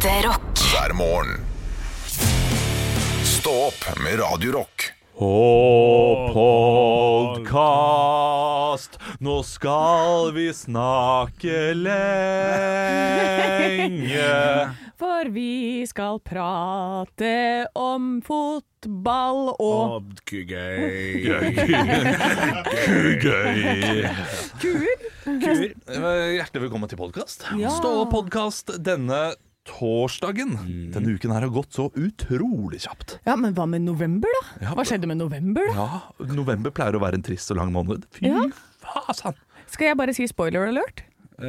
Ekte rock. hver morgen. Stå opp med Radio Rock. Og podkast, nå skal vi snakke lenge. For vi skal prate om fotball og Gøy. Gøy. kuer. Hjertelig velkommen til podkast. Ja. Stå opp podkast denne torsdagen. Denne uken her har gått så utrolig kjapt. Ja, men hva med november, da? Ja, Hva skjedde med november, da? Ja, November pleier å være en trist og lang måned. Fy Ja. fasan. Skal jeg bare si spoiler alert?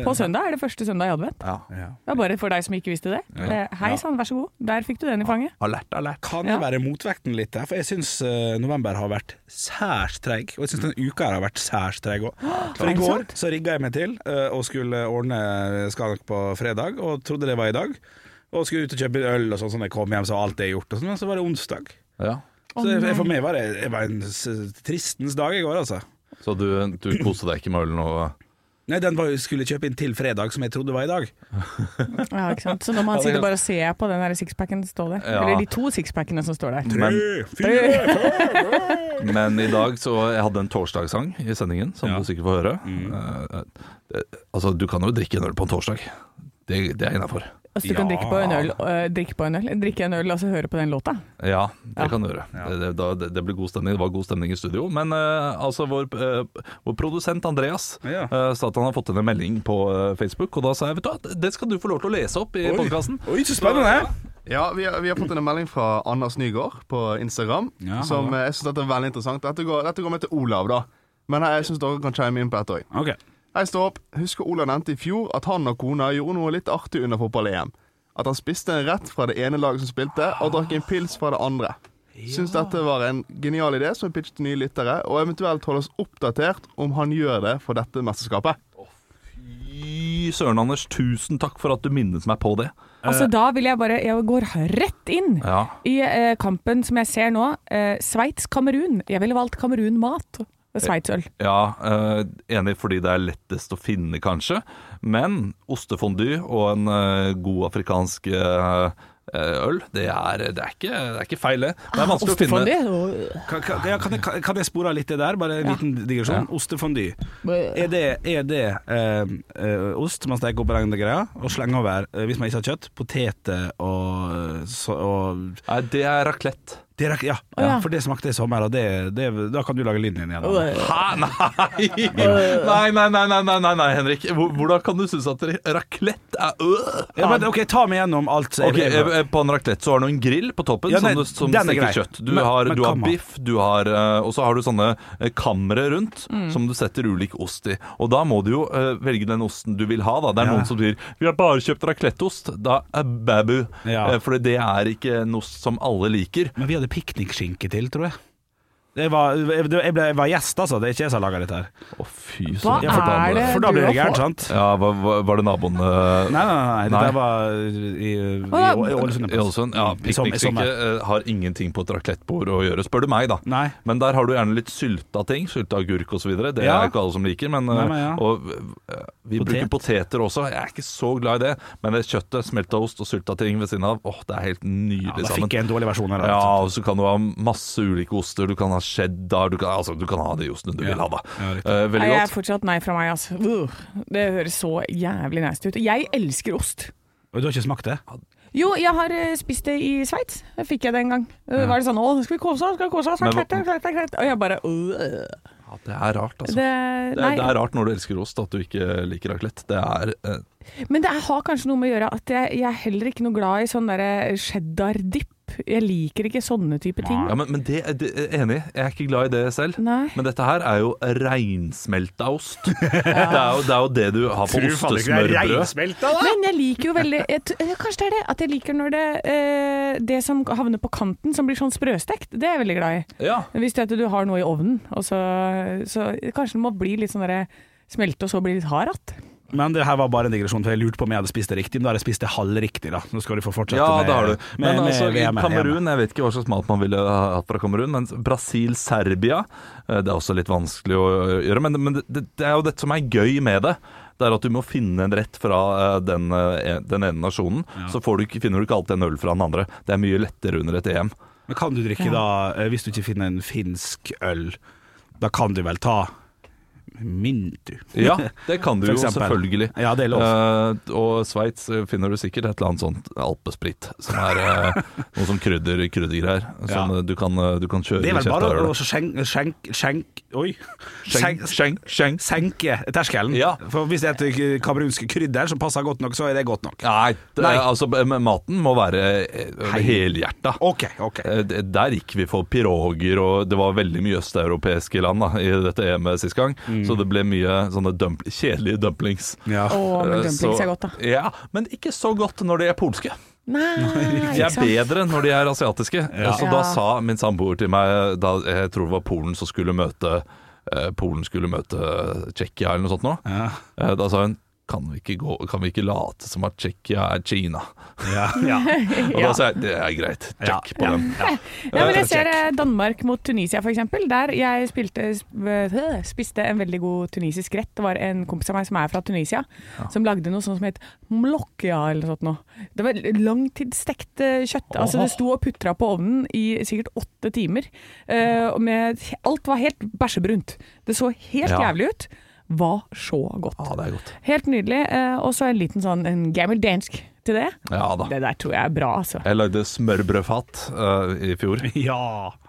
På søndag er det første søndag i advent. Ja. Det er bare for deg som ikke visste det. Ja. Hei sann, vær så god. Der fikk du den i fanget. Alert, alert. Kan Ja. det være motvekten litt der? For jeg syns november har vært særs treig. Og jeg syns denne uka her har vært særs treig òg. For i går så rigga jeg meg til eh, og skulle ordne skanak på fredag, og trodde det var i dag. Og skulle ut og kjøpe øl og sånn, sånn jeg kom hjem, så var alt det gjort. Og sånn, men så var det onsdag. Ja. Så jeg, for meg var det, det var en s- tristens dag i går, altså. Så du, du koste deg ikke med ølen og Nei, den var, skulle kjøpe inn til fredag, som jeg trodde var i dag. Ja, ikke sant? Så når man Ja, det er sitter bare og ser på den sixpacken stå der, Ja. eller de to sixpackene som står der Men- fire, Men i dag så Jeg hadde en torsdagssang i sendingen, som Ja. du sikkert får høre. Eh, eh, altså, du kan jo drikke en øl på en torsdag. Det, det er innafor. Altså, du kan drikke på en øl, øh, drikke på en øl, drikke en øl og så høre på den låta. Ja, det Ja. kan du gjøre. Det, det, det, det blir god stemning. Det var god stemning i studio. Men eh, altså, vår, eh, vår produsent Andreas Ja. eh, sa at han har fått inn en melding på eh, Facebook, og da sa jeg vet du hva, det skal du få lov til å lese opp i podkasten. Oi, så spennende! Ja, vi har, vi har fått inn en melding fra Anders Nygaard på Instagram. Ja, som eh, Jeg syns er veldig interessant. Dette går, dette går med til Olav, da. Men jeg syns dere kan chime inn på dette òg. Hei, stå opp. Husker Ola nevnte i fjor at han og kona gjorde noe litt artig under fotball-EM. At han spiste en rett fra det ene laget som spilte, og drakk en pils fra det andre. Syns dette var en genial idé som er pitchet til nye lyttere, og eventuelt holde oss oppdatert om han gjør det for dette mesterskapet. Fy søren, Anders. Tusen takk for at du minnet meg på det. Altså, da vil jeg bare Jeg går rett inn Ja. i eh, kampen som jeg ser nå. Eh, Sveits-Kamerun. Jeg ville valgt Kamerun-mat. Sveitsøl. Ja, eh, enig fordi det er lettest å finne, kanskje. Men ostefondy og en eh, god afrikansk eh, øl, det er, det, er ikke, det er ikke feil, det. Det er vanskelig å finne. Kan, kan, kan, jeg, kan- jeg spore litt det der? Bare en liten digresjon. Ostefondy. Er det, er det eh, eh, ost man steker opp i den greia og slenger over, eh, hvis man ikke har kjøtt, poteter og, og Nei, det er raclette. Det er, ja, Oh, ja. for det smakte i sommer, og det, det, da kan du lage lyden din igjen. Hæ? Nei! Nei, nei, nei, nei, nei, nei, nei Henrik. Hvordan kan du synes at raclette er øh? Ja, men, ok, Ta meg gjennom alt. Ok, eh, På en raclette så har du en grill på toppen Ja, nei, som, som den er steker grei. kjøtt. Du Men- har, men du har biff, du har, eh, og så har du sånne eh, kamre rundt som du setter ulik ost i. Og da må du jo uh, velge den osten du vil ha. da Det er Ja. noen som sier 'vi har bare kjøpt racletteost'. Da er babu. Ja. Uh, For det er ikke en ost som alle liker. Men vi hadde piknikskinke til, tror jeg. Jeg var, jeg, jeg, ble, jeg var gjest, altså. Det er ikke jeg som har laga dette her. Å, fy Hva søren. For er det For da blir det gærent, sant? Ja, var, var var det naboen uh... Nei, nei, nei. Nei. Det var i, i, i Ålesund. I Ålesund? Ja, sommer. eh, har ingenting på et raclettebord å gjøre, spør du meg, da. Nei. Men der har du gjerne litt sylta ting. Sylta agurk osv. Det Ja. er ikke alle som liker. Men, Nei, men ja. og, eh, vi Potet. bruker poteter også. Jeg er ikke så glad i det. Men det kjøttet, smelta ost og sylta ting ved siden av, åh, det er helt Ja, da sammen. fikk jeg en dårlig versjon her. Ja, altså. og så kan du ha masse ulike oster. Du kan ha cheddar. Du kan, altså, du kan ha det josten du Ja. vil ha, da. Ja. Eh, veldig godt. jeg er fortsatt nei fra meg, altså. Uh, det høres så jævlig nasty ut. Jeg elsker ost. Og du har ikke smakt det? Jo, jeg har eh, spist det i Sveits. Det fikk jeg det en gang. Uh, Var det sånn 'Å, skal vi kose oss?' Skal vi kose oss? Men Klart, hva- klart, klart, klart. Og jeg bare øh. Ja, det er rart, altså. det, Det er, det er rart når du elsker ost at du ikke liker raclette. Det er eh, Men det har kanskje noe med å gjøre at jeg, jeg er heller ikke noe glad i sånn derre cheddar-dipp. Jeg liker ikke sånne type ting. Ja, men, men det, det er enig. Jeg er ikke glad i det selv. Nei. Men dette her er jo reinsmelta ost. det, er jo, det er jo det du har på ostesmørbrød. Men jeg liker jo veldig jeg, eh, Kanskje det er det at jeg liker når det eh, Det som havner på kanten, som blir sånn sprøstekt, det er jeg veldig glad i. Ja. Hvis det er at du har noe i ovnen, og så, så kanskje det må bli litt sånn derre smelte og så bli litt hard igjen. Men det her var bare en digresjon, for jeg lurte på om jeg hadde spist det riktig. Men da har jeg spist det halvriktig, da. Nå skal du få fortsette Ja, med, det har du. Men med altså, i VM-et. Kamerun Jeg vet ikke hva slags mat man ville hatt fra Kamerun, men Brasil-Serbia eh, Det er også litt vanskelig å gjøre. Men, men det, det er jo dette som er gøy med det. Det er at du må finne en rett fra eh, den, eh, den ene nasjonen. Så får du, finner du ikke alltid en øl fra den andre. Det er mye lettere under et EM. Men kan du drikke da, eh, hvis du ikke finner en finsk øl, da kan du vel ta Mintu? Ja, det kan du jo selvfølgelig. Ja, det. Eh, og Sveits eh, finner du sikkert et eller annet sånt alpesprit, som er uh, noe som krydder kryddergreier. Som Ja. du, kan, du kan kjøre Det er vel bare å skjenk, skjenk, skjenk, Oi. Skjenk, skjenk, skjenk. senke terskelen. Ja. For hvis det er et kamerunsk krydder som passer godt nok, så er det godt nok. Nei, det, Nei. altså maten må være helhjerta. OK. ok Der gikk vi for piroger, og det var veldig mye østeuropeiske land da, i dette EM-et sist gang. Mm. Så det ble mye sånne dump kjedelige dumplings. Ja. Oh, men Eh, dumplings så- er godt, da. Ja, men ikke så godt når de er polske. Nei, De er bedre når de er asiatiske. Ja. Så da sa min samboer til meg, da jeg tror det var Polen som skulle møte eh, Polen skulle møte Tsjekkia eller noe sånt nå. Ja. Eh, Da sa hun kan vi ikke, gå, kan vi ikke late som at Tsjekkia er Kina? Ja. ja. Og da sa jeg det er greit, Ja. check på Ja. den. Ja. Ja, men jeg ser check. eh, Danmark mot Tunisia, for eksempel. Der jeg spilte, spiste en veldig god tunisisk rett. Det var en kompis av meg som er fra Tunisia, som lagde noe sånt som het mlokkia eller noe sånt noe. Det var langtidsstekt eh, kjøtt. Altså Det sto og putra på ovnen i sikkert åtte timer. eh, med, alt var helt bæsjebrunt. Det så helt Ja. jævlig ut. Var så godt. Ja, det er godt. Helt nydelig. eh, og så en liten sånn en gammel dansk til det. Ja da. Det der tror jeg er bra, altså. Jeg lagde smørbrødfat uh, i fjor. ja.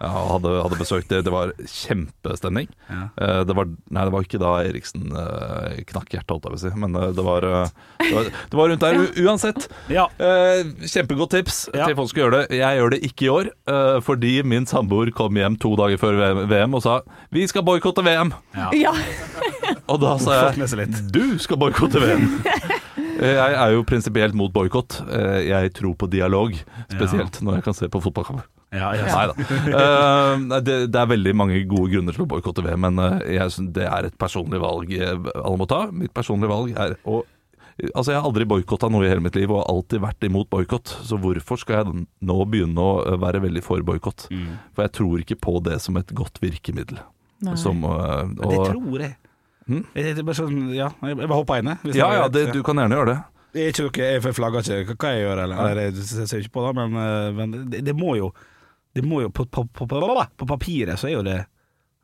Jeg hadde, hadde besøkt det. Det var kjempestemning. Ja. Uh, det, var, nei, det var ikke da Eriksen uh, knakk hjertet, holdt jeg på å si. Men det, var, det, var, det var rundt der u uansett. ja. Eh, kjempegodt tips Ja. til folk som gjør det. Jeg gjør det ikke i år, fordi min samboer kom hjem to dager før VM- VM og sa 'vi skal boikotte VM'. Ja. Og da sa jeg 'du skal boikotte VM'. Eh, Jeg er jo prinsipielt mot boikott. Eh, Jeg tror på dialog, spesielt når jeg kan se på fotballkamp. Ja. Nei da. Eh, det, det er veldig mange gode grunner til å boikotte VM, men eh, jeg det er et personlig valg alle må ta. Mitt personlige valg er å Altså, Jeg har aldri boikotta noe i hele mitt liv og har alltid vært imot boikott. Så hvorfor skal jeg nå begynne å være veldig for boikott? Mm. For jeg tror ikke på det som et godt virkemiddel. Som, og, Men det tror jeg. Hm? Jeg, jeg, sånn, ja, jeg bare hopper inn, jeg. ja, ja, det, du kan gjerne gjøre det. Jeg, ikke noe, jeg flagger ikke hva jeg gjør, eller, eller jeg ser ikke på det, men, eh, men det, det må jo Det må jo på, på, på, på, papiret så er jo det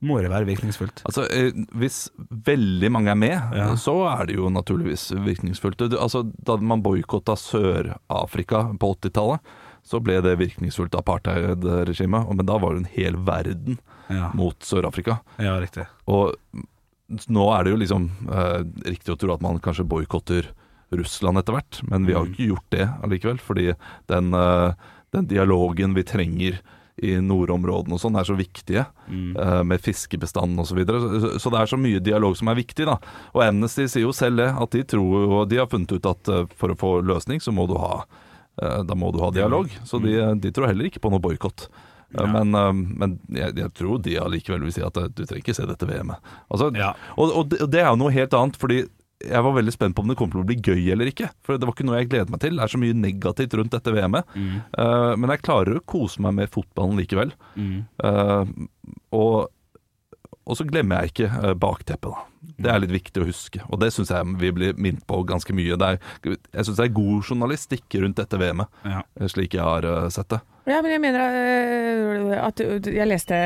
må det være virkningsfullt. Altså, eh, Hvis veldig mange er med, Ja. så er det jo naturligvis virkningsfullt. Altså, da man boikotta Sør-Afrika på 80-tallet, så ble det virkningsfullt apartheid-regimet. Men da var det en hel verden Ja, mot Sør-Afrika. ja riktig. Og nå er det jo liksom eh, riktig å tro at man kanskje boikotter Russland etter hvert, men vi har jo ikke gjort det allikevel. Fordi den, eh, den dialogen vi trenger i nordområdene og sånn er så viktige, eh, med fiskebestanden osv. Så, videre. så så det er så mye dialog som er viktig. da Og Amnesty sier jo selv det, at de tror og De har funnet ut at eh, for å få løsning, så må du ha eh, Da må du ha dialog. Så de, de tror heller ikke på noe boikott. Ja. Men, eh, men jeg, jeg tror de allikevel vil si at eh, du trenger ikke se dette VM-et. Altså, Ja. og, og, det, og det er jo noe helt annet, fordi jeg var veldig spent på om det kom til å bli gøy eller ikke. For det var ikke noe jeg gledet meg til. Det er så mye negativt rundt dette VM-et. Eh, men jeg klarer å kose meg med fotballen likevel. Mm. Uh, og, og så glemmer jeg ikke eh, bakteppet, da. Det er litt viktig å huske, og det syns jeg vi blir minnet på ganske mye. Det er, jeg syns det er god journalistikk rundt dette VM-et, Ja. eh, slik jeg har eh, sett det. Ja, men jeg mener at jeg leste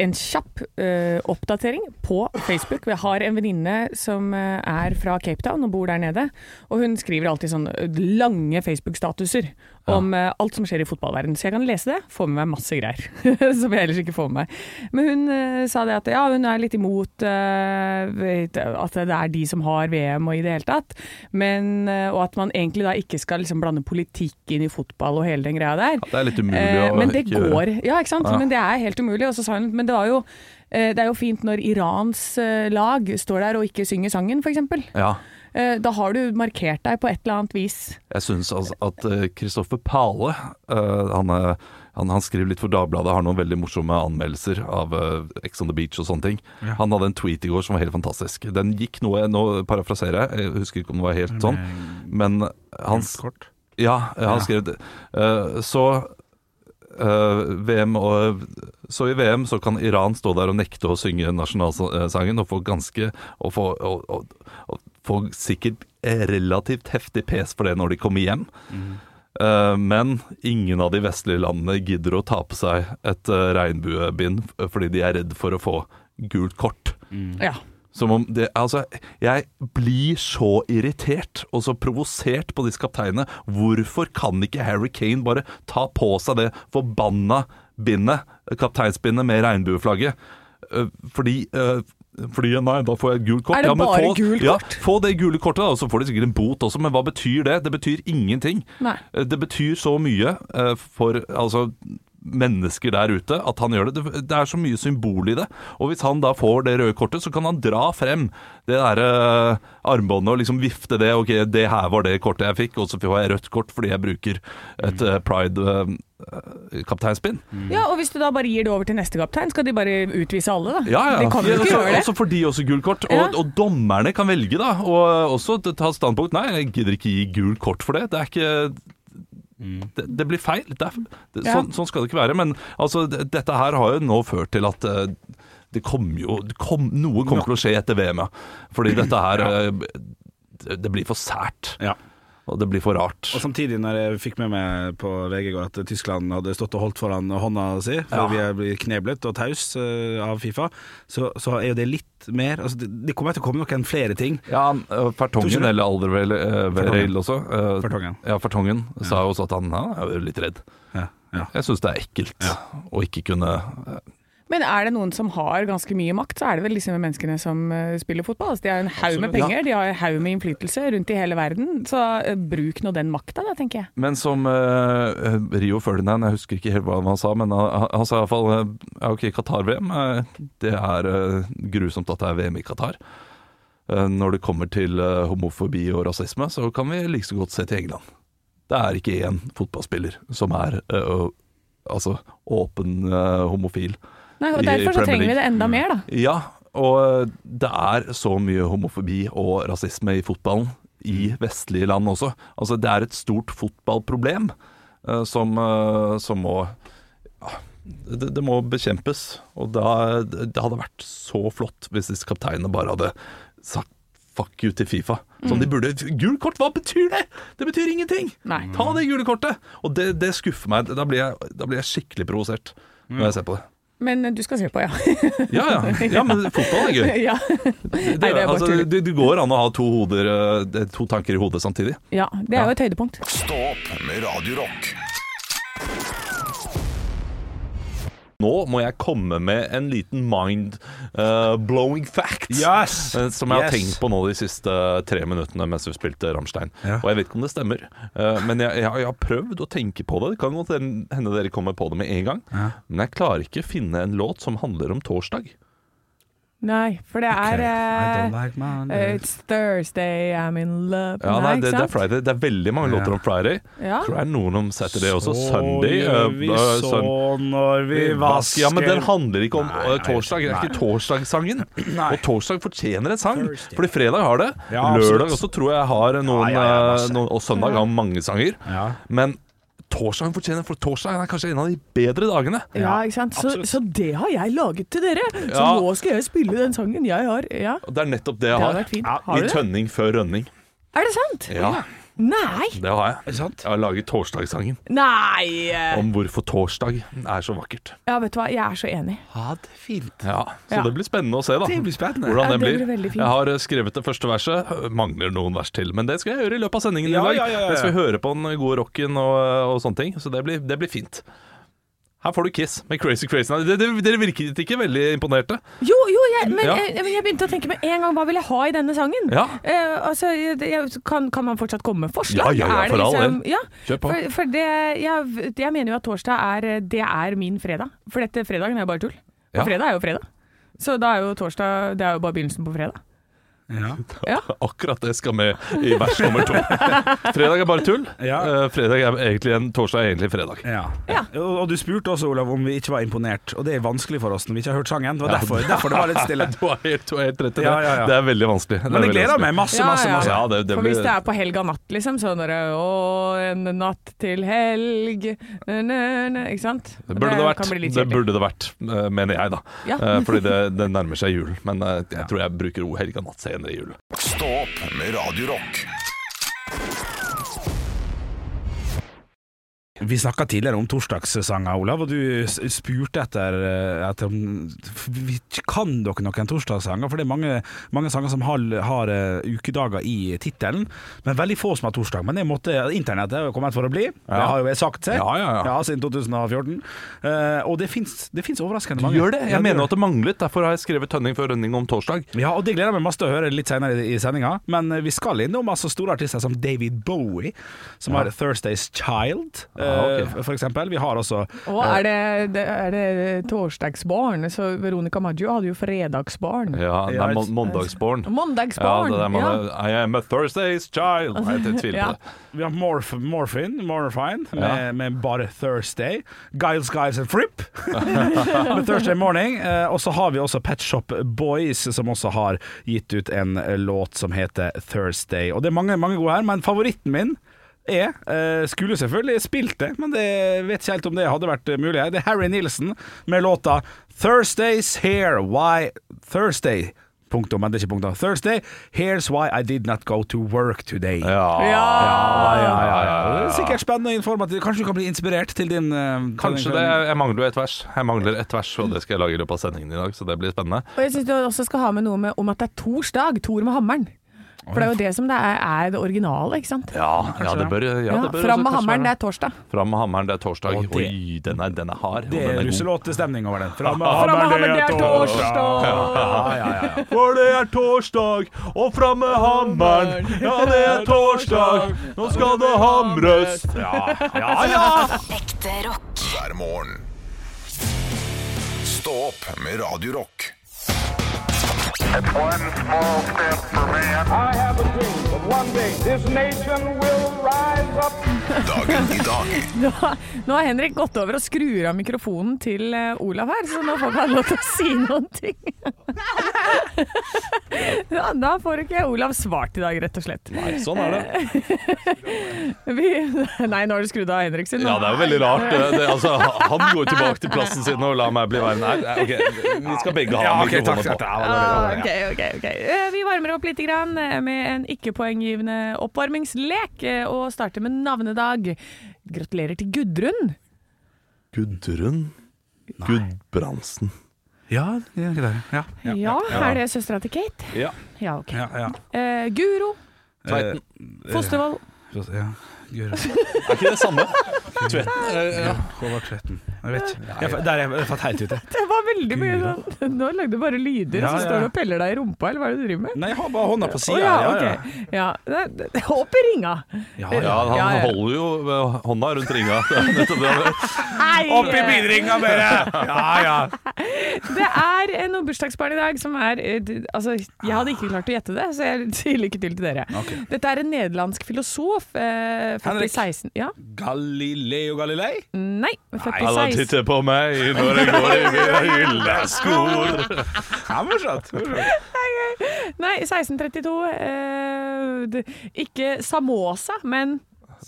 en kjapp uh, oppdatering på Facebook. Jeg har en venninne som er fra Cape Town og bor der nede. Og hun skriver alltid sånne lange Facebook-statuser om ja. alt som skjer i fotballverden. Så jeg kan lese det, få med meg masse greier som jeg ellers ikke får med meg. Men hun uh, sa det at ja, hun er litt imot uh, vet, at det er de som har VM og i det hele tatt. Men, uh, og at man egentlig da ikke skal liksom blande politikk inn i fotball og hele den greia der. Det er litt umulig Eh, å men det ikke går, ja ikke sant? Ja. Men det er helt umulig. Og så sa hun, men det var jo eh, det er jo fint når Irans eh, lag står der og ikke synger sangen, f.eks. Ja. Da har du markert deg på et eller annet vis. Jeg syns altså at Kristoffer Pale eh, han, han, han skriver litt for Dagbladet, har noen veldig morsomme anmeldelser av eh, Ex on the Beach og sånne ting. Han hadde en tweet i går som var helt fantastisk. Den gikk noe Nå parafraserer jeg, jeg husker ikke om det var helt sånn, men han s- Kort. Ja, han skrev det. Eh, så eh, VM og Så i VM så kan Iran stå der og nekte å synge nasjonalsangen og få ganske Og få, og, og, og få sikkert eh, relativt heftig pes for det når de kommer hjem. Eh, men ingen av de vestlige landene gidder å ta på seg et eh, regnbuebind fordi de er redd for å få gult kort. Ja. Som om det, altså, jeg blir så irritert og så provosert på disse kapteinene. Hvorfor kan ikke Harry Kane bare ta på seg det forbanna bindet, kapteinsbindet med regnbueflagget? Eh, Fordi eh, fordi nei, da får jeg et gult kort. Er det men bare få, gult Ja, kort? få det gule kortet, da, så får de sikkert en bot også. Men hva betyr det? Det betyr ingenting. Nei. Eh, Det betyr så mye for altså, mennesker der ute at han gjør det. det. Er så mye symbol i det. Og hvis han da får det røde kortet, så kan han dra frem det derre armbåndet og liksom vifte det. Ok, det her var det kortet jeg fikk, og så får jeg rødt kort fordi jeg bruker et uh, pride-kapteinspinn. ja, og hvis du da bare gir det over til neste kaptein, skal de bare utvise alle, da? Ja, ja. De kan jo ikke gjøre det. Også får de også gult kort. Og, Ja. og dommerne kan velge, da. Og også ta standpunkt. Nei, jeg gidder ikke gi gult kort for det. Det er ikke det, det blir feil. Det er, det, Ja. sånn, sånn skal det ikke være. Men altså, det, dette her har jo nå ført til at eh, det kommer jo det kom, Noe kommer til å skje etter VM, ja. Fordi dette her eh, det, det blir for sært. Ja. Og det blir for rart. Og samtidig, når jeg fikk med meg på VG i går at Tyskland hadde stått og holdt foran hånda si Ja. vi er blitt kneblet og taus eh, av Fifa, så, så er jo det litt mer altså, Det, kommer til å komme noen flere ting. Ja, eh, Fertongen, eller uh, også. eh, Fertongen. Ja, Fertongen sa jo også at han ja, er litt redd. Ja, ja. Jeg syns det er ekkelt å ikke kunne Men er det noen som har ganske mye makt, så er det vel disse menneskene som eh, spiller fotball. Altså, de har en haug med penger, penger, de har en haug med innflytelse rundt i hele verden. Så uh, bruk nå den makta, da, tenker jeg. Men som uh, Rio Ferdinand, jeg husker ikke helt hva han sa, men han, han sa iallfall uh, ja, OK, Qatar-VM, uh, det er grusomt at det er VM i Qatar. Når det kommer til homofobi og rasisme, så kan vi like så godt se til England. Det er ikke én fotballspiller som er altså åpen homofil. Nei, og Derfor så trenger vi det enda mer, da. Ja, og det er så mye homofobi og rasisme i fotballen i vestlige land også. Altså Det er et stort fotballproblem uh, som, uh, som må ja, det, det må bekjempes. Og da, det hadde vært så flott hvis disse kapteinene bare hadde sagt fuck you til Fifa. Som de burde Gult kort, hva betyr det?! Det betyr ingenting! Nei. Ta det gule kortet! Og det, det skuffer meg. Da blir jeg, da blir jeg skikkelig provosert når jeg ser på det. Men eh, du skal se på, ja. Ja, ja. ja men fotball er gøy. ja. Det, Nei, det er altså, det, det går an å ha to, hoder, eh, to tanker i hodet samtidig. ja, det er jo et høydepunkt. Stå opp med Radio Nå må jeg komme med en liten mind-blowing fact. Yes! eh, Som jeg har Yes! tenkt på nå de siste tre minuttene mens vi spilte Rammstein. Ja. Og jeg vet ikke om det stemmer, uh, men jeg, jeg, jeg har prøvd å tenke på det. Det kan godt hende dere kommer på det med en gang. Ja. Men jeg klarer ikke å finne en låt som handler om torsdag. Nei, for det er I eh, like. It's Thursday, I'm in love. Ja, nei, det, det er? Friday. Det er veldig mange låter om Friday. Ja. Tror det er noen om Saturday også. Så Sunday. gjør eh, vi uh, så Sun- når vi vasker Ja, men den handler ikke om Nei, torsdag. Det er ikke torsdagssangen. Og torsdag fortjener en sang. Thursday. Fordi fredag har det. Ja. Lørdag også tror jeg har noen, Ja, ja, ja, noen Og søndag har mange sanger. Ja. Men torsdagen fortjener For torsdag er kanskje en av de bedre dagene. Ja, ikke sant? Så, så det har jeg laget til dere! Så Ja. nå skal jeg spille den sangen jeg har. Ja, det er nettopp det jeg det har. vært fint. Ja, Har I tønning før rønning. Er det sant? Ja, Nei! det har jeg. Det sant? Jeg har laget torsdagssangen Nei! om hvorfor torsdag er så vakkert. Ja, vet du hva, jeg er så enig. Ja, det er fint. Ja, Så Ja. det blir spennende å se, da. Det blir spennende. Hvordan Ja, det blir. blir. Jeg har eh, skrevet det første verset. Mangler noen vers til, men det skal jeg gjøre i løpet av sendingen Ja, i dag. ja, ja, ja, ja. Mens vi hører på den gode rocken og, og sånne ting. Så det blir, det blir fint. Her får du Kiss med Crazy Crazy. Dere virket ikke veldig imponerte. Jo, jo, jeg, men, Ja. jeg, jeg begynte å tenke med en gang hva vil jeg ha i denne sangen? Ja. Eh, altså, jeg, kan, kan man fortsatt komme med forslag? Ja, ja, ja, for all liksom- del. Ja, Kjør på. for, for det, jeg, mener jo at torsdag er, det er min fredag. For dette fredagen er jo bare tull. Og fredag er jo fredag. Så da er jo torsdag Det er jo bare begynnelsen på fredag. Ja. Ja. Akkurat det skal med i vers nummer to. Fredag er bare tull. Ja. Eh, Fredag er egentlig en torsdag er egentlig fredag. Ja. Ja. Og, du spurte også, Olav, om vi ikke var imponert. Og det er vanskelig for oss når vi ikke har hørt sangen. Det var derfor, derfor det var litt stille. Du har helt, helt rett i det. Ja, ja, ja. Det er veldig vanskelig. Det Men er jeg gleder vanskelig. meg masse, masse, masse. Ja, det, det For blir, hvis det er på helga natt, liksom, så når det Å, en natt til helg nø, nø, Ikke sant? Det burde det, vært, det burde det vært, eh, mener jeg, da. Ja. Eh, Fordi det, det nærmer seg jul. Men jeg tror jeg bruker O helga natt senere. Senere i jul. Stå opp med Radio Vi snakka tidligere om torsdagssanger, Olav, og du spurte etter, eh, etter om vi- Kan dere noen torsdagssanger? For det er mange, mange sanger som har, har eh, ukedager i tittelen, men veldig få som har torsdag. Men måtte internettet er jo kommet for å bli. Det har jo jeg sagt seg. Ja, ja, ja. siden 2014. Eh, og det fins overraskende mange. Du gjør det? Ja, Jeg mener at det manglet. Derfor har jeg skrevet Tønning før Rønning om torsdag. Ja, og det gleder jeg meg masse til å høre litt senere i, i sendinga. Men vi skal innom altså store artister som David Bowie, som har Thursday's Child, eh, ok. for eksempel. Vi har også Og er det, det, er det torsdagsbarn? Så Veronica Maggio hadde jo fredagsbarn. Ja, det er mandagsbarn. Mandagsbarn, Ja, man, I am a Thursday's child. Nei, jeg tviler Ja. på det. Vi har Morph, Morphine, Morphine med, Ja. med bare Thursday. Giles, Giles and Fripp med Thursday Morning. Eh, og så har vi også Pet Shop Boys, som også har gitt ut en eh, låt som heter Thursday. Og det er mange, mange gode her, men favoritten min er eh, Skulle selvfølgelig spilt det, men det vet ikke helt om det hadde vært eh, mulig. Det er Harry Nilsen med låta 'Thursday's Here Why Thursday'. Punktum, men det er ikke punktum. Thursday, here's why I did not go to work today. Ja. Ja, ja, ja, ja. Det er Sikkert spennende og informativt. Kanskje du kan bli inspirert til din eh, til Kanskje din- det. Jeg mangler jo et vers. Jeg mangler et vers, og det skal jeg lage i løpet av sendingen i dag, så det blir spennende. Og jeg syns du også skal ha med noe med, om at det er torsdag. Tor med hammeren. For det er jo det som det er, er det originale, ikke sant? Ja, ja det bør, ja, Ja, det bør Fram med hammeren, det er torsdag. Fram med hammeren, det er torsdag. Og det- Oi, den er, den er hard. Det er er russelåtestemning over den. Fram med hammeren, det er torsdag! Ja, ja, ja. For det er torsdag, og fram med hammeren. Ja, det er torsdag, nå skal det hamres. ja, ja, ja. Ekte rock. hver morgen. Stå opp med Radio Dagen i dag Nå, nå har Henrik gått over og skrur av mikrofonen til eh, Olav her, så nå får han lov til å si noen ting. ja, da får ikke Olav svart i dag, rett og slett. Nei, sånn er det. Vi, nei, nå har du skrudd av Henrik sin. Ja, det er jo veldig rart. Det, det, altså, han går tilbake til plassen sin og lar meg bli værende her. Nei, ok, Vi skal begge ha Ja, ok, takk, mikrofonen takk, på. ja, ok, ok, ok. Eh, Vi varmer opp litt grann eh, med en ikke-poenggivende oppvarmingslek, eh, og starter med navnedag. Gratulerer til Gudrun. Gudrun Gudbrandsen. Ja, det er ikke det. Ja, ja, Ja, er det søstera til Kate? Ja. Ja, ok. ja, ja. Eh, Guro Tveiten. Fostervoll. Ja. Guro. Er ikke det samme? Tveiten. eh, ja. Håvard Tvetten. Jeg vet ikke. Jeg, der er jeg fatt helt ute. Det var veldig mye sånn Nå lagde du bare lyder, og så ja. står du og peller deg i rumpa, eller hva er det du driver med? Nei, jeg har bare hånda på Å sida. ja, ok. Ja, det- det- Opp i ringa. ja. Ja, ja. han Ja, ja. holder jo eh, hånda rundt ringa. Det er nettopp det! Opp i bilringa, dere! Ja, ja. Det er eh, noen bursdagsbarn i dag som er eh, d- Altså, jeg hadde ikke klart å gjette det, så jeg sier lykke til til dere. Dette er en nederlandsk filosof, eh, født i Henrik. 16... Ja? Galileo Galilei? Nei, født i Alle 16... titter på meg når jeg går i mine hyllesko. Ja, morsomt. Nei, 1632. Eh, ikke Samosa, men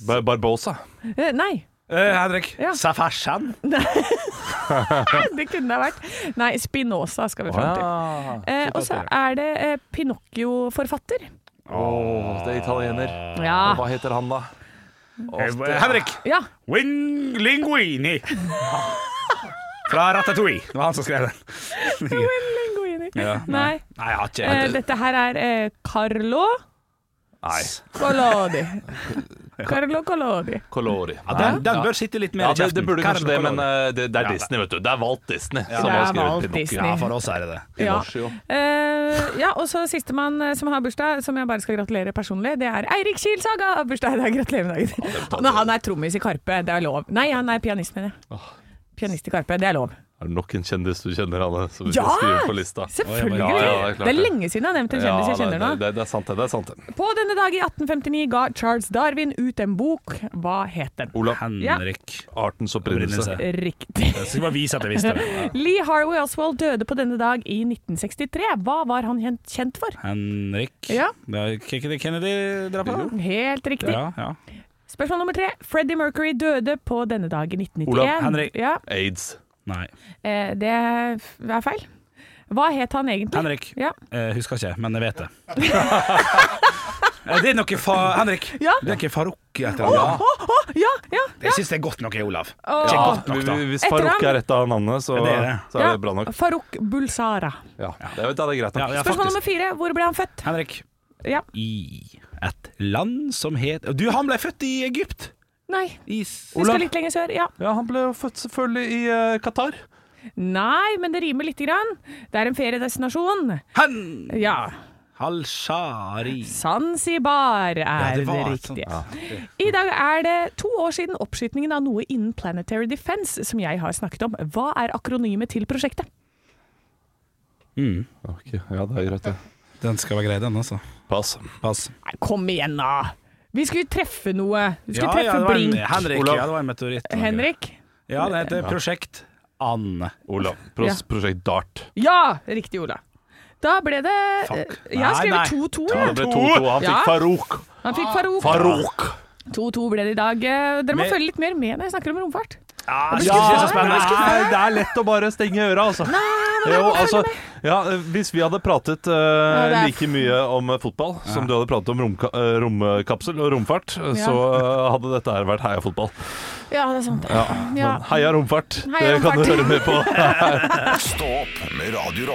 Bar- Barbosa. eh, Nei. Eh, Henrik. Ja. Safarsan? Det kunne det ha vært. Nei, Spinoza skal vi fram til. Eh, og så er det eh, Pinocchio-forfatter. Åh, det er italiener. Ja. Hva heter han, da? Åh, Eh, Henrik. ja. Wing Linguini. Fra Ratatouille. Det var han som skrev den. Linguini. Ja, Nei. Nei, jeg har ikke Eh, dette her er eh, Carlo Nei. Collodi. Carlo Colori. Colori. ja, den, den bør sitte litt mer i det, kjeften. det burde kanskje det, men eh, det, det er Disney, vet du. Det er Walt Disney som det har skrevet Pinocchio. Ja, for oss er det det. Ja. Pinocchio. Eh, ja, og så sistemann eh, som har bursdag, som jeg bare skal gratulere personlig, det er Eirik Kielsaga. Saga! bursdag i dag. Gratulerer med dagen. Men han er trommis i Karpe, det er lov. Nei, han er pianist, mener jeg. Pianist i Karpe, det er lov. Er det nok en kjendis du kjenner, Anne, som vi Ja! skal skrive på lista? Selvfølgelig! Ja, ja, det er det er lenge siden jeg har nevnt en kjendis jeg kjenner nå. det, det er sant, det. det er sant det. På denne dag i 1859 ga Charles Darwin ut en bok. Hva het den? Olav, Henrik. artens opprinnelse. Riktig. Jeg skal bare vise at jeg visste det. Ja. Lee Harvey Oswald døde på denne dag i 1963. Hva var han kjent, for? Henrik. Ja. Det er Kennedy-drapet? Helt riktig. Ja, ja. Spørsmål nummer tre. Freddie Mercury døde på denne dag i 1991. Olav, Henrik. Ja, Aids. Nei. eh, det er feil. Hva het han egentlig? Henrik. Ja. Eh, husker ikke, men jeg vet det. Eh, det er noe fa... Henrik. Ja. Det er ikke Farouk et eller annet. oh, oh, ja, ja, ja. Jeg syns det er godt nok, Olav. Ikke godt nok, da. Hvis Etter Farouk er et av navnene, så, det er det. så er ja. det bra nok. Farouk Bulsara. Ja, det, er, det er greit nok. ja, Spørsmål nummer fire. Hvor ble han født? Henrik. Ja. I et land som het Du, han ble født i Egypt! Nei, Is. vi Olav. skal litt lenger sør. Ja. Ja, Han ble jo født selvfølgelig i eh, Qatar. Nei, men det rimer lite grann. Det er en feriedestinasjon. Han Ja. Halshari. Zanzibar er Ja, det det, var riktige. sånn. I dag er det to år siden oppskytingen av noe innen Planetary Defense som jeg har snakket om. Hva er akronymet til prosjektet? Mm. Ok, ja, det er greit, det. Den skal være grei, den, altså. Pass. Pass. Nei, kom igjen, da! Vi skulle treffe noe. Vi skulle Ja, ja, treffe det var en. Henrik, Olav. ja, det var en meteoritt. Henrik? Ja, det heter Prosjekt Anne. Olav. Pros Ja. Prosjekt Dart. Ja! Riktig, Ola. Da ble det Fuck. Jeg har skrevet 2-2. Ja, jeg. det ble 2-2. Han fikk Ja. Farouk. Han fikk Farouk. Farouk! 2-2 ble det i dag. Eh, Dere må Men- følge litt mer med når jeg snakker om romfart. Ja, er så spennende. Nei, det er lett å bare stenge øra, altså. Jo, altså ja, hvis vi hadde pratet uh, like mye om fotball fotball som du hadde pratet om romka eh, romkapsel og romfart, eh, Ja. så eh, hadde dette her vært heia fotball. Ja, det er sant. Ja. Ja. Heia romfart. Heia det kan du høre med på. Stopp med Radio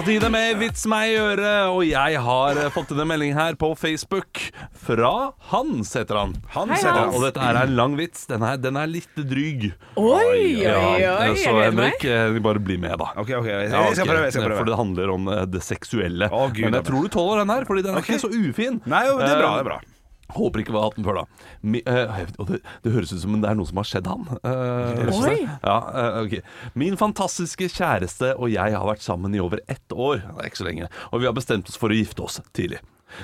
på tide med Vits meg i øret, og jeg har eh, fått inn en melding her på Facebook fra Hans, heter han. Hans Hei, Hans. Og dette er en lang vits. Den er, den er litt dryg. Oi, oi, oi. Ja, så. Henrik, eh, bare bli med, da. OK, OK. Jeg Ja, skal prøve. Jeg skal For det handler om eh, det seksuelle. Å, Gud, Men jeg tror du tåler den her, Fordi den er okay. ikke så ufin. Nei, jo, det er bra. Eh, det er bra Håper ikke vi har hatt den før, da. Mi, og det, det høres ut som det er noe som har skjedd han. Slett. Oi. Ja, uh, okay. Min fantastiske kjæreste og jeg har vært sammen i over ett år. Det er ikke så lenge. Og vi har bestemt oss for å gifte oss tidlig.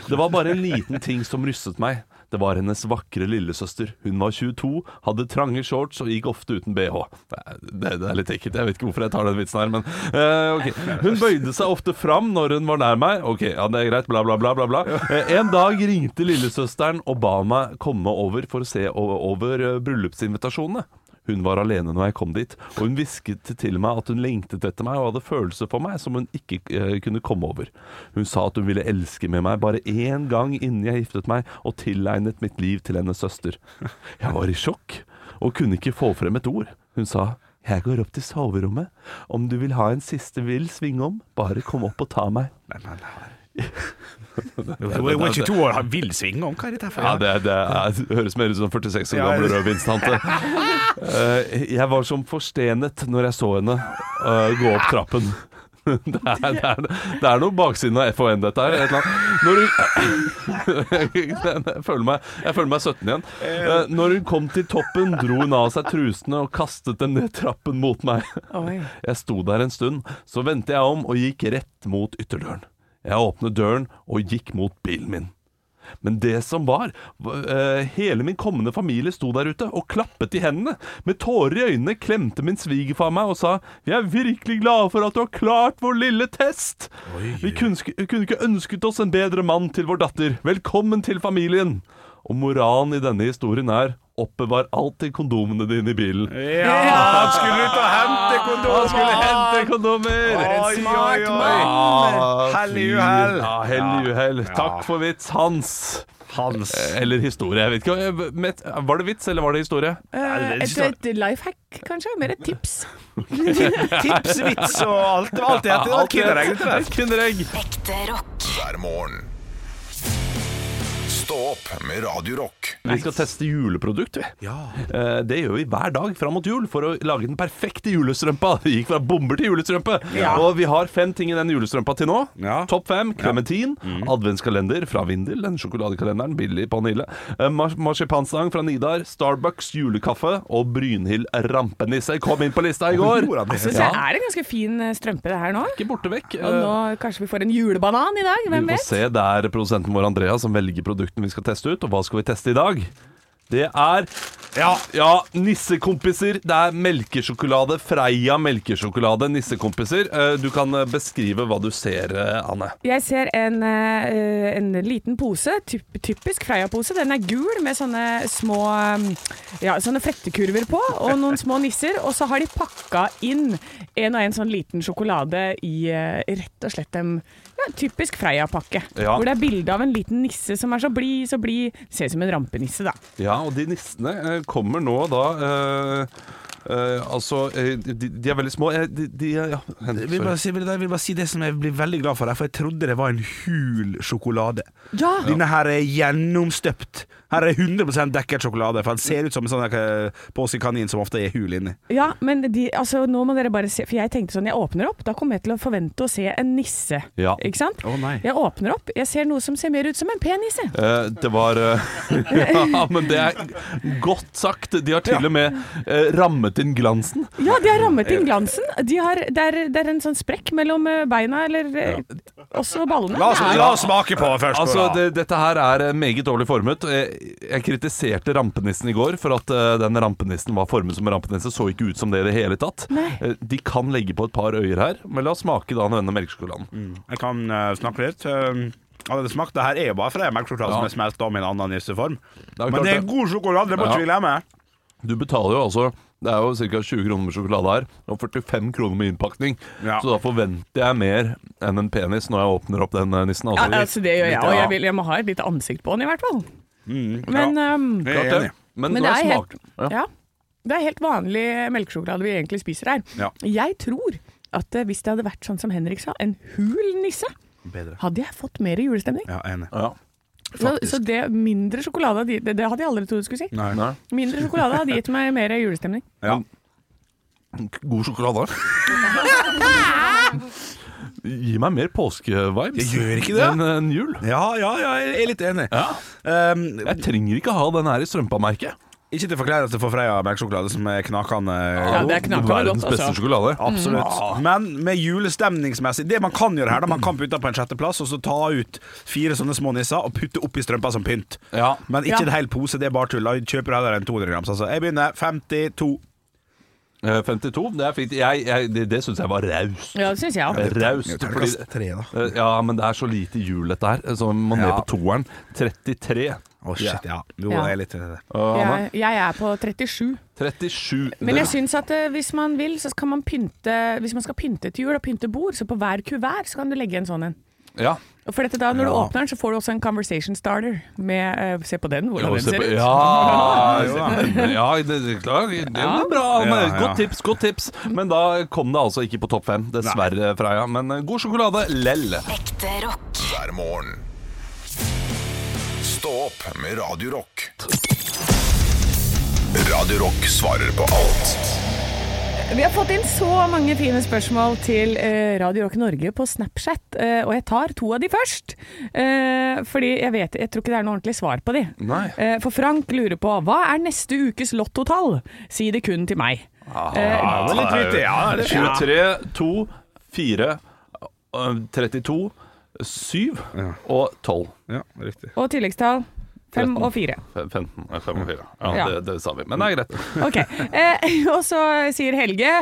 Det var bare en liten ting som rystet meg. Det var hennes vakre lillesøster. Hun var 22, hadde trange shorts og gikk ofte uten bh. Det det er litt ekkelt. Jeg vet ikke hvorfor jeg tar den vitsen her, men uh, ok. Hun bøyde seg ofte fram når hun var nær meg. Ok, ja, det er greit, bla, bla, bla. bla, bla. Uh, En dag ringte lillesøsteren og ba meg komme over for å se over, over uh, bryllupsinvitasjonene. Hun var alene når jeg kom dit, og hun hvisket til meg at hun lengtet etter meg og hadde følelser for meg som hun ikke uh, kunne komme over. Hun sa at hun ville elske med meg bare én gang innen jeg giftet meg, og tilegnet mitt liv til hennes søster. Jeg var i sjokk, og kunne ikke få frem et ord. Hun sa jeg går opp til soverommet. Om du vil ha en siste vill svingom, bare kom opp og ta meg. Hun er 22 år, har vill sving om. Hva er dette for? Ja, det, det, det høres mer ut som 46 år gammel rødvinstante. Eh, jeg var som forstenet når jeg så henne eh, gå opp trappen. Det er, det, er, det er noe baksiden av FHN, dette her. Et eller annet. Når hun, jeg, føler meg, jeg føler meg 17 igjen. Eh, Når hun kom til toppen, dro hun av seg trusene og kastet dem ned trappen mot meg. Jeg sto der en stund, så vendte jeg om og gikk rett mot ytterdøren. Jeg åpnet døren og gikk mot bilen min. Men det som var, eh, hele min kommende familie sto der ute og klappet i hendene. Med tårer i øynene klemte min svigerfar meg og sa Vi er virkelig glade for at du har klart vår lille test. Vi kunne, kunne ikke ønsket oss en bedre mann til vår datter. Velkommen til familien. Og moralen i denne historien er Oppbevar alltid kondomene dine i bilen. Ja, han skulle ut og hente kondomer! Han skulle hente kondomer! For en Oi, smart oi, oi. mann. Ja, Hell i uhell. Ja, hell i uhell. Takk for vits, Hans. Hans. Eller historie, jeg vet ikke. Eh, Var det vits, eller var det historie? Eh, Et, et life hack, kanskje? Mer et tips. Tips, vits og alt. Det var alt det het. Det kinderegg. Kinderegg. Ekte rock. hver morgen. Stå opp med Radio Rock. Vi skal teste juleprodukt, vi. Ja. Eh, Det gjør vi hver dag fram mot jul for å lage den perfekte julestrømpa. Vi gikk fra bomber til julestrømpe. Og vi har fem ting i den julestrømpa til nå. Ja. Topp fem klementin, adventskalender fra Vindel, den sjokoladekalenderen, billig på Nille. Eh, Mar marsipanstang fra Nidar, Starbucks julekaffe og Brynhild rampenisse kom inn på lista i går. Så det er en ganske fin eh, strømpe det her nå. Ikke borte vekk. Og nå kanskje vi får en julebanan i dag, Vi får vet? se. Det er produsenten vår Andrea som velger produktene vi skal teste ut. Og hva skal vi teste i dag? Det er Ja. ja, nissekompiser. Det er melkesjokolade. Freia melkesjokolade. Nissekompiser. Eh, Du kan eh, beskrive hva du ser, eh, Anne. Jeg ser en, en liten pose, typisk Freia-pose. Den er gul med sånne små um, ja, sånne flettekurver på, og noen små nisser. Og så har de pakka inn en og en sånn liten sjokolade i rett og slett en ja, typisk Freia-pakke. Ja. Hvor det er bilde av en liten nisse som er så blid, så blid. Ser ut som en rampenisse, da. Ja, og de nissene eh, kommer nå da eh, eh, Altså, eh, de, de er veldig små. Eh, De, de ja, Jeg vil, bare si, vil jeg vil bare si det som jeg blir veldig glad for, her, for jeg trodde det var en hul sjokolade. Ja! Denne her er gjennomstøpt. Her er 100 dekket sjokolade, for den ser ut som en sånn eh, påskekanin som ofte er hul inni. Ja, men de, altså, nå må dere bare se For jeg tenkte sånn, jeg åpner opp, da kommer jeg til å forvente å se en nisse. Ja. Ikke sant? Å, nei. Jeg åpner opp, jeg ser noe som ser mer ut som en penisse. Eh, det var eh, Ja, men det er godt sagt. De har til og med eh, rammet inn glansen. Ja, de har rammet inn glansen. De har, det, er, det er en sånn sprekk mellom eh, beina, eller ja. også ballene. La oss, la oss smake på først. Altså, det, Dette her er eh, meget dårlig formet. Jeg, kritiserte rampenissen i går for at uh, den rampenissen var formet som en rampenisse. Så ikke ut som det i det hele tatt. Eh, de kan legge på et par øyer her, men la oss smake da denne melkesjokoladen. Jeg kan uh, snakke litt. Uh, det smakt, det her er jo bare fra melkesjokolade Ja. som er smelta om i en annen nisseform. Det Men det er god sjokolade, det må Ja. ikke vi glemme. Du betaler jo altså Det er jo ca. 20 kroner med sjokolade her, og 45 kroner med innpakning. Ja. Så da forventer jeg mer enn en penis når jeg åpner opp den nissen. nissen. Ja, Altså. altså, det gjør jeg, òg. Jeg, jeg må ha et lite ansikt på den i hvert fall. Mm, Men, ja. um, er det. enig. Men, men det er helt. Ja. ja, det er helt vanlig melkesjokolade vi egentlig spiser her. Ja. Jeg tror at eh, hvis det hadde vært sånn som Henrik sa, en hul nisse, Bedre. hadde jeg fått mer julestemning. Ja, enig. Ja. Så, så det mindre sjokolade hadde, det, det hadde jeg aldri trodd du skulle si. Nei. Nei. Mindre sjokolade hadde gitt meg mer julestemning. Ja. God sjokolade. Gi meg mer påskevibes Jeg gjør ikke det. enn en jul. Ja, ja, ja, jeg er litt enig. Ja. Um, Jeg trenger ikke ha den her i strømpa-merket. ikke til forkleinelse for Freia melkesjokolade, som er knakende Ja, god. det er knakende Verdens godt, beste altså. sjokolade. Absolutt. Men med julestemningsmessig Det man kan gjøre her, da man kan putte på en sjetteplass og så ta ut fire sånne små nisser og putte oppi strømpa som pynt. Ja. Men ikke Ja. en hel pose, det er bare tull. Da kjøper du heller en 200 grams. Altså. Jeg begynner 52. Eh, 52, det er fint. Jeg, jeg, det det syns jeg var raust. Ja, det syns jeg òg. Raust. fordi- Terningkast tre, da. Eh, Ja, men det er så lite hjul, dette her, så man må ned Ja. på toeren. 33. Å, shit, ja. Jo, Ja. jeg er litt Anne? Jeg, jeg er på 37. 37. Men jeg syns at eh, hvis man vil, så kan man pynte Hvis man skal pynte til jul og pynte bord, så på hver kuvert så kan du legge en sånn en. Ja. Og for dette da, Når du åpner den, så får du også en conversation starter med uh, Se på den, hvordan Ja, den ser på- ut. ja, ja, det, det, klar, det er Ja. bra. Ja, ja. Godt tips, godt tips. Men da kom det altså ikke på topp fem, dessverre, Freia. Men eh, god sjokolade lell. Ekte rock. hver morgen. Stå opp med Radio Rock. Radio Rock svarer på alt Vi har fått inn så mange fine spørsmål til eh, Radio Rock Norge på Snapchat, eh, og jeg tar to av de først. Eh, fordi jeg vet, jeg tror ikke det er noe ordentlig svar på de. Nei. Eh, for Frank lurer på hva er neste ukes lottotall? Si det kun til meg. Ah, Ja, det var litt vittig. Ja, er 23, 2, 4, øh, 32, 7 Ja. og 12. Ja, riktig. Og tilleggstall fem og fire. 15, nei, 5 og 4. Ja, Ja. Det, det sa vi. Men det er greit. Ok, eh, Og så sier Helge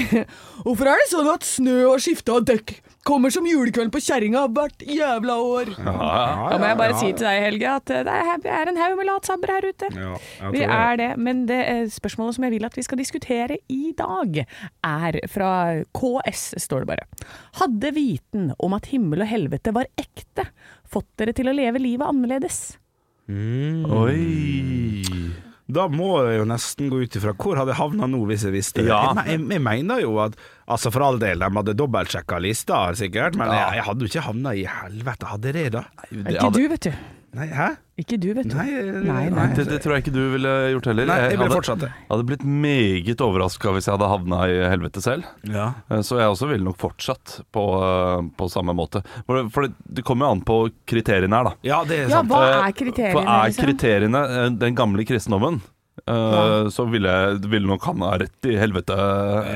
Hvorfor er det sånn at snø og skifte av dekk kommer som julekveld på kjerringa hvert jævla år? Da må jeg bare si til deg, Helge, at eh, det er, er en haug med latsabber her ute. Ja, Vi er det, men det eh, spørsmålet som jeg vil at vi skal diskutere i dag, er fra KS, står det bare. Hadde viten om at himmel og helvete var ekte, fått dere til å leve livet annerledes? Oi. Da må jeg jo nesten gå ut ifra hvor hadde jeg havna nå hvis jeg visste det. Ja. Jeg, jeg, jeg mener jo at Altså For all del, de hadde dobbeltsjekka lista sikkert, men Ja. jeg, jeg hadde jo ikke havna i helvete. Hadde det, da? Det, Ikke du, vet du. Nei, hæ? Ikke du, vet du. Nei, Nei, nei. det, det tror jeg ikke du ville gjort heller. Nei, jeg ville hadde, fortsatt det. hadde blitt meget overraska hvis jeg hadde havna i helvete selv. Ja. Eh, Så jeg også ville nok fortsatt på, eh, på samme måte. For, det, for det, det kommer jo an på kriteriene her, da. ja, det er sant. Ja, hva Eh, er kriteriene? For er liksom? kriteriene eh, den gamle kristendommen, eh, så ville, ville nok han ha rett i helvete,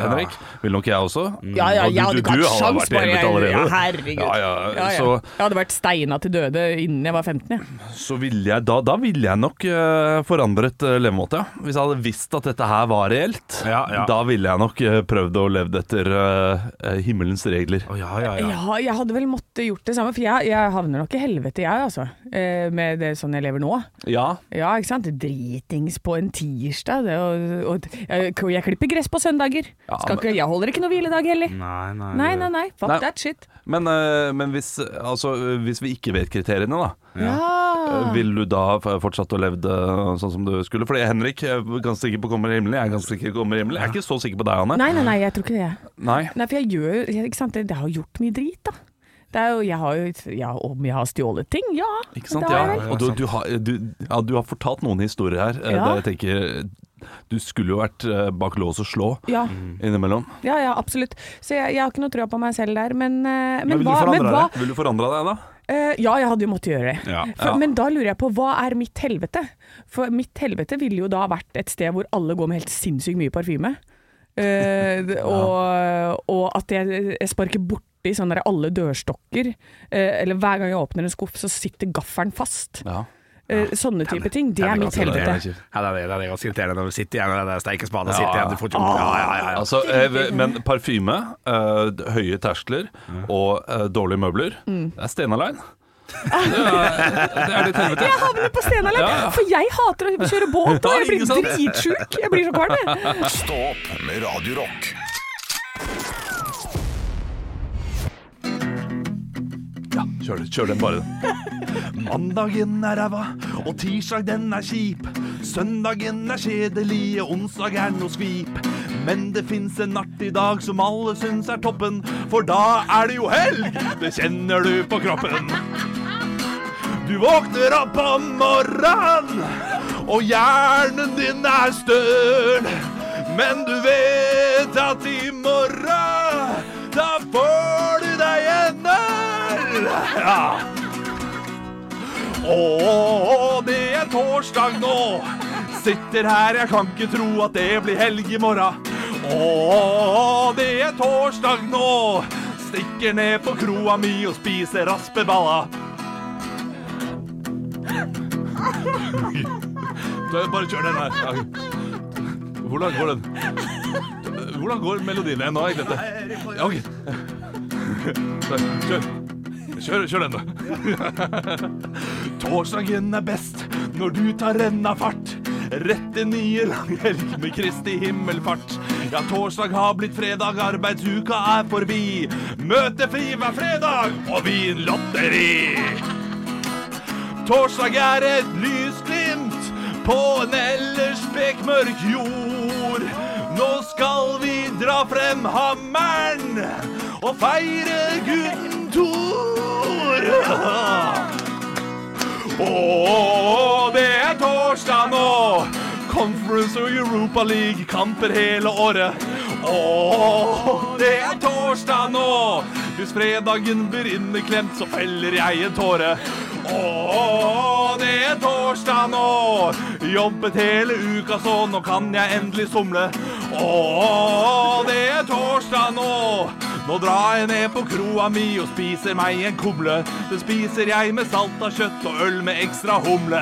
Henrik. Ville nok jeg også. Ja, ja, jeg hadde du- ikke hatt sjans på allerede. Ja, herregud. Ja, ja, Ja, ja. Så, Jeg hadde vært steina til døde innen jeg var 15. Ja. så ville jeg da, da ville jeg nok uh, forandret uh, levemåte, ja. Hvis jeg hadde visst at dette her var reelt, Ja, ja. da ville jeg nok prøvd å levd etter himmelens regler. Oh, ja, ja, ja. Ja, jeg hadde vel måttet gjort det samme, for jeg, jeg havner nok i helvete, jeg, altså. Eh, med det sånn jeg lever nå. Ja, Ja, ikke sant. Dritings på en tirsdag. Det, og, og, jeg, jeg klipper gress på søndager. Ja, men- ikke, jeg holder ikke noe hviledag heller. Nei, nei. Nei, nei, nei. Fuck that shit. men, eh, men hvis, altså, hvis vi ikke vet kriteriene, da. Ja. Eh, Vil du da fortsatt å levd eh, sånn som du skulle? Fordi Henrik er ganske sikker på kommer himmelen. Jeg er ganske sikker på kommer himmelen. Jeg er ikke så sikker på deg, Anne. Nei, nei, nei, jeg tror ikke det. Nei. Nei, for jeg gjør Ikke sant, det, det har gjort mye drit, da. Jo, jeg har jo Ja, om jeg har stjålet ting? Ja. Ikke sant? Ja. Og du, du, har, du, ja, du har fortalt noen historier her eh, Ja. der jeg tenker Du skulle jo vært eh, bak lås og slå Ja, innimellom. ja, ja, absolutt. Så jeg, jeg har ikke noe trua på meg selv der, men, eh, men, Men vil du men hva Vil du forandre deg da? Uh, ja, jeg hadde jo måttet gjøre det. Ja. For, Ja. Men da lurer jeg på, hva er mitt helvete? For mitt helvete ville jo da vært et sted hvor alle går med helt sinnssykt mye parfyme. Uh, og, og at jeg, jeg sparker borti sånne der alle dørstokker. eh, eller hver gang jeg åpner en skuff, så sitter gaffelen fast. Ja. Eh, sånne type ting. Det er mitt helvete. Ja, det er, det ganske irriterende når du sitter igjen med den der steikespaden og Ja, sitter igjen. Du får ikke ja, ja, ja, ja. Altså, eh, men parfyme, eh, høye terskler og eh, dårlige møbler, det er Stena-Line. Det, er- det er helvete. Jeg havner på Stena Line, Ja, ja. for jeg hater å kjøre båt, og jeg blir dritsjuk. Jeg blir så kvalm, jeg. Stå opp med Radio Ja, kjør, kjør den bare. Mandagen er ræva, og tirsdag den er kjip. Søndagen er kjedelig, og onsdag er noe skvip. Men det fins en artig dag som alle syns er toppen, for da er det jo helg! Det kjenner du på kroppen. Du våkner opp om morgenen, og hjernen din er støl. Men du vet at i morgen, Ja. Å, det er torsdag nå. Sitter her, jeg kan ikke tro at det blir helg i morgen. Å, det er torsdag nå. Stikker ned på kroa mi og spiser raspeballa. Bare kjør den her. Hvordan går den? Hvordan går melodien? Nå har jeg glemt det. Ja, ok. Kjør. Kjør, kjør den, da. Torsdagen er best når du tar renna fart. Rett en nye lang helg med Kristi himmelfart. Ja, torsdag har blitt fredag, arbeidsuka er forbi. Møtefri hver fredag og vinlotteri. Torsdag er et lysglimt på en ellers bekmørk jord. Nå skal vi dra frem hammeren og feire gutten Tor. Å, det er torsdag nå. Conference og Europa League-kamper hele året. Å, det er torsdag nå. Hvis fredagen blir inneklemt, så feller jeg en tåre. Å, det er torsdag nå. Jobbet hele uka, så nå kan jeg endelig somle. Å, det er torsdag nå. Nå drar jeg ned på kroa mi og spiser meg en kumle. Den spiser jeg med salta kjøtt og øl med ekstra humle.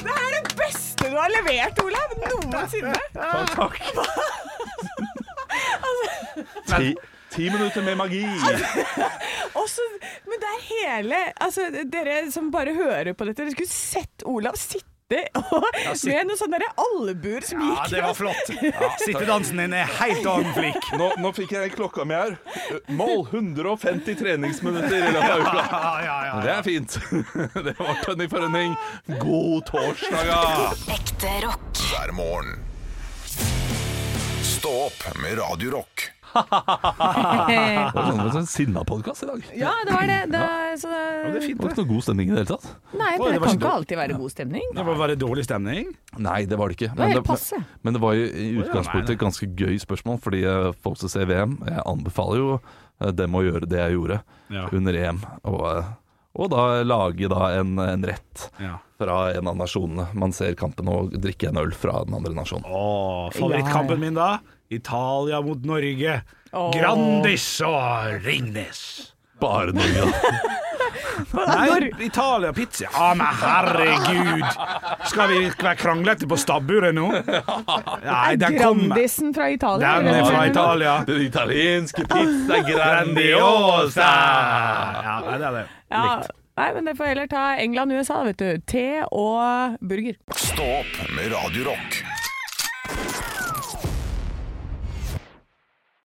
Det er det beste du har levert, Olav, noensinne. Takk. Ti, ti minutter med magi. Også, men det er hele Altså, dere som bare hører på dette, dere skulle sett Olav sitte og, med noen sånne albuer som Ja, det var flott. Ja, Sittedansen din er helt on flikk. Nå, nå fikk jeg klokka mi her. Mål 150 treningsminutter i løpet av uka. Ja, ja, ja. Det er fint. Det var Tønny for Rønning. God torsdag, ja. Ekte rock. hver morgen. Stå opp med Radio Rock. Det var sånn, en sinna podkast i dag. Ja, det var det. det, så det Det er fint, Det var ikke noe god stemning i det hele tatt. nei, for det det kan ikke alltid være god stemning. Det var bare dårlig stemning. Nei, det var det ikke. Men det, passe. men det var i ja, utgangspunktet et ganske gøy spørsmål, fordi eh, folk som ser VM Jeg anbefaler jo eh, dem å gjøre det jeg gjorde Ja. under EM. Og, eh, og da lage da en, en rett Ja. fra en av nasjonene. Man ser kampen og drikke en øl fra den andre nasjonen. Åh, favorittkampen min da? Italia mot Norge. Grandis og Ringnes. Bare Norge, da. Nei, Italia pizza. Ja, men herregud! Skal vi være kranglete på stabburet nå? Nei, den kommer. Grandisen fra Italia. Den er fra Italia. Den italienske pizza grandiosa! Ja, det er det. Ja, nei, men det får heller ta England-USA, vet du. Te og burger. Stå opp med Radio Rock.